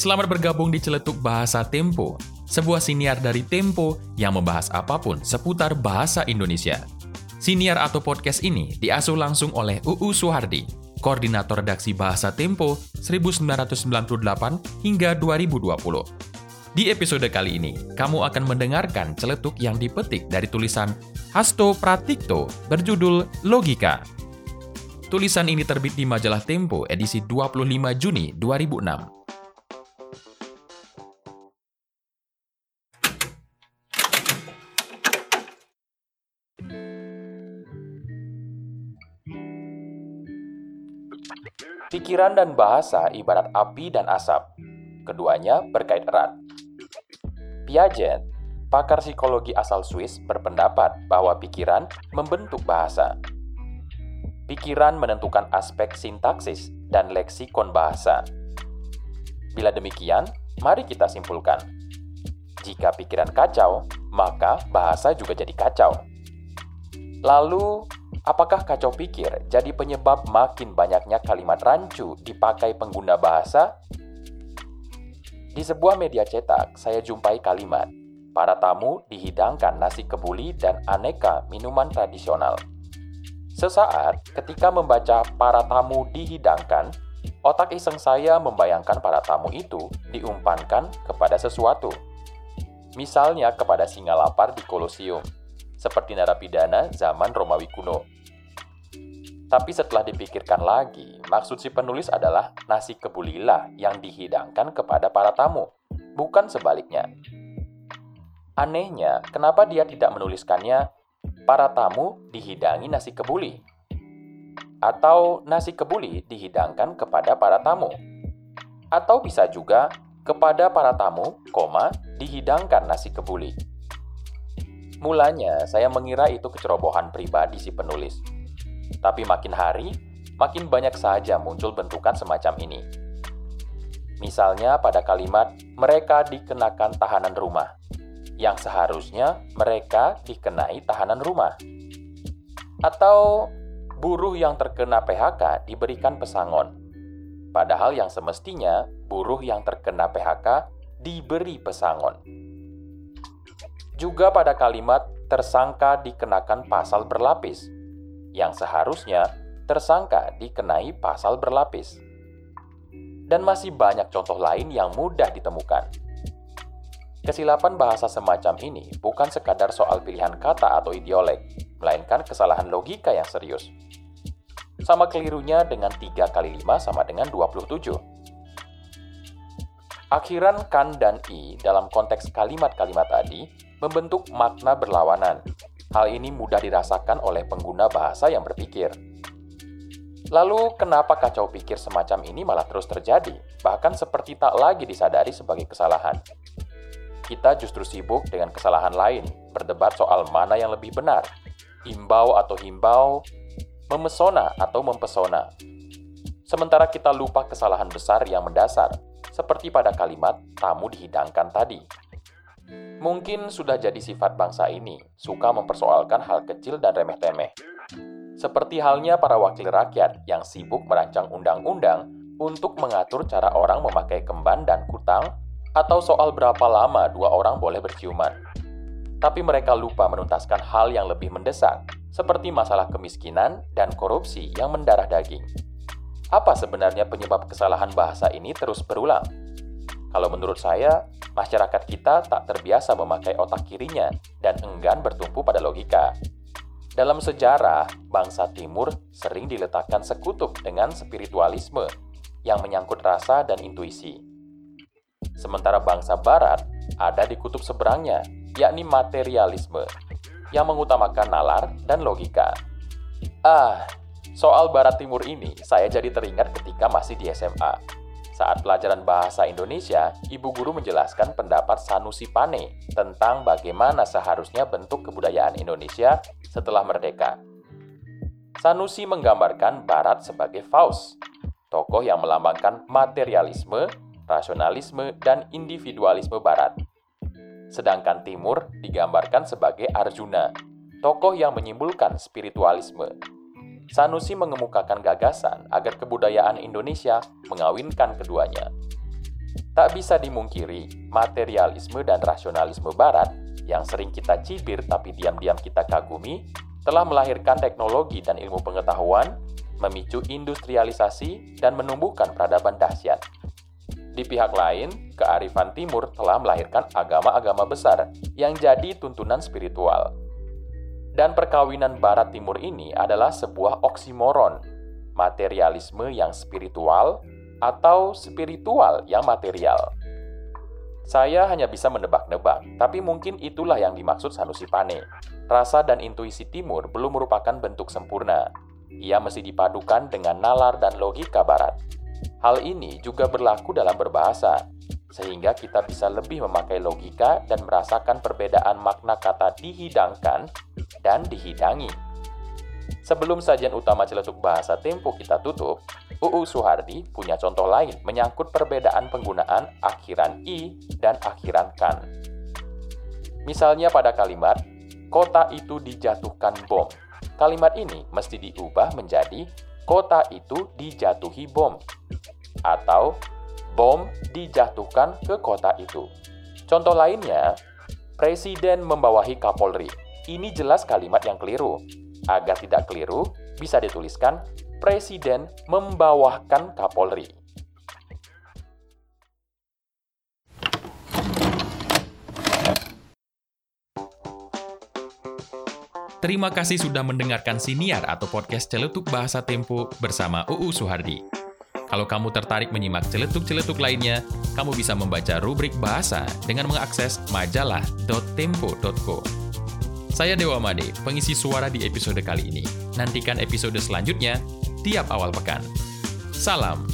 Selamat bergabung di Celetuk Bahasa Tempo, sebuah siniar dari Tempo yang membahas apa pun seputar bahasa Indonesia. Siniar atau podcast ini diasuh langsung oleh UU Suhardi, Koordinator Redaksi Bahasa Tempo 1998 hingga 2020. Di episode kali ini, kamu akan mendengarkan celetuk yang dipetik dari tulisan Hasto Pratikto berjudul Logika. Tulisan ini terbit di majalah Tempo edisi 25 Juni 2006. Pikiran dan bahasa ibarat api dan asap. Keduanya berkait erat. Piaget, pakar psikologi asal Swiss, berpendapat bahwa pikiran membentuk bahasa. Pikiran menentukan aspek sintaksis dan leksikon bahasa. Bila demikian, mari kita simpulkan. Jika pikiran kacau, maka bahasa juga jadi kacau. Lalu, apakah kacau pikir jadi penyebab makin banyaknya kalimat rancu dipakai pengguna bahasa di sebuah media cetak, saya jumpai kalimat, para tamu dihidangkan nasi kebuli dan aneka minuman tradisional. Sesaat ketika membaca para tamu dihidangkan, otak iseng saya membayangkan para tamu itu diumpankan kepada sesuatu. Misalnya kepada singa lapar di Kolosium, seperti narapidana zaman Romawi kuno. Tapi setelah dipikirkan lagi, maksud si penulis adalah nasi kebulilah yang dihidangkan kepada para tamu, bukan sebaliknya. Anehnya, kenapa dia tidak menuliskannya para tamu dihidangi nasi kebuli? Atau nasi kebuli dihidangkan kepada para tamu? Atau bisa juga kepada para tamu, koma, dihidangkan nasi kebuli. Mulanya, saya mengira itu kecerobohan pribadi si penulis tapi makin hari, makin banyak saja muncul bentukan semacam ini. Misalnya pada kalimat mereka dikenakan tahanan rumah, yang seharusnya mereka dikenai tahanan rumah. Atau buruh yang terkena PHK diberikan pesangon, padahal yang semestinya buruh yang terkena PHK diberi pesangon. Juga pada kalimat tersangka dikenakan pasal berlapis, yang seharusnya tersangka dikenai pasal berlapis. Dan masih banyak contoh lain yang mudah ditemukan. Kesilapan bahasa semacam ini bukan sekadar soal pilihan kata atau ideolek, melainkan kesalahan logika yang serius. Sama kelirunya dengan 3 kali 5 sama dengan 27. Akhiran kan dan i dalam konteks kalimat-kalimat tadi membentuk makna berlawanan, Hal ini mudah dirasakan oleh pengguna bahasa yang berpikir. Lalu, kenapa kacau pikir semacam ini malah terus terjadi, bahkan seperti tak lagi disadari sebagai kesalahan? Kita justru sibuk dengan kesalahan lain, berdebat soal mana yang lebih benar, himbau atau himbau, memesona atau mempesona. Sementara kita lupa kesalahan besar yang mendasar, seperti pada kalimat tamu dihidangkan tadi. Mungkin sudah jadi sifat bangsa ini, suka mempersoalkan hal kecil dan remeh-temeh. Seperti halnya para wakil rakyat yang sibuk merancang undang-undang untuk mengatur cara orang memakai kemban dan kutang, atau soal berapa lama dua orang boleh berciuman. Tapi mereka lupa menuntaskan hal yang lebih mendesak, seperti masalah kemiskinan dan korupsi yang mendarah daging. Apa sebenarnya penyebab kesalahan bahasa ini terus berulang? Kalau menurut saya, masyarakat kita tak terbiasa memakai otak kirinya dan enggan bertumpu pada logika. Dalam sejarah, bangsa Timur sering diletakkan sekutuk dengan spiritualisme yang menyangkut rasa dan intuisi. Sementara bangsa Barat ada di kutub seberangnya, yakni materialisme, yang mengutamakan nalar dan logika. Ah, soal Barat Timur ini saya jadi teringat ketika masih di SMA. Saat pelajaran bahasa Indonesia, ibu guru menjelaskan pendapat Sanusi Pane tentang bagaimana seharusnya bentuk kebudayaan Indonesia setelah merdeka. Sanusi menggambarkan Barat sebagai Faust, tokoh yang melambangkan materialisme, rasionalisme, dan individualisme Barat. Sedangkan Timur digambarkan sebagai Arjuna, tokoh yang menyimpulkan spiritualisme, Sanusi mengemukakan gagasan agar kebudayaan Indonesia mengawinkan keduanya. Tak bisa dimungkiri, materialisme dan rasionalisme barat yang sering kita cibir tapi diam-diam kita kagumi telah melahirkan teknologi dan ilmu pengetahuan, memicu industrialisasi, dan menumbuhkan peradaban dahsyat. Di pihak lain, kearifan timur telah melahirkan agama-agama besar yang jadi tuntunan spiritual. Dan perkawinan barat timur ini adalah sebuah oksimoron, materialisme yang spiritual atau spiritual yang material. Saya hanya bisa menebak-nebak, tapi mungkin itulah yang dimaksud Sanusi Pane. Rasa dan intuisi timur belum merupakan bentuk sempurna. Ia mesti dipadukan dengan nalar dan logika barat. Hal ini juga berlaku dalam berbahasa, sehingga kita bisa lebih memakai logika dan merasakan perbedaan makna kata dihidangkan dan dihidangi. Sebelum sajian utama celetuk bahasa Tempo kita tutup, UU Suhardi punya contoh lain menyangkut perbedaan penggunaan akhiran i dan akhiran kan. Misalnya pada kalimat, kota itu dijatuhkan bom. Kalimat ini mesti diubah menjadi kota itu dijatuhi bom. Atau bom dijatuhkan ke kota itu. Contoh lainnya, Presiden membawahi Kapolri. Ini jelas kalimat yang keliru. Agar tidak keliru, bisa dituliskan Presiden membawahkan Kapolri. Terima kasih sudah mendengarkan siniar atau podcast Celetuk Bahasa Tempo bersama UU Suhardi. Kalau kamu tertarik menyimak celetuk-celetuk lainnya, kamu bisa membaca rubrik bahasa dengan mengakses majalah.tempo.co. Saya Dewa Made, pengisi suara di episode kali ini. Nantikan episode selanjutnya tiap awal pekan. Salam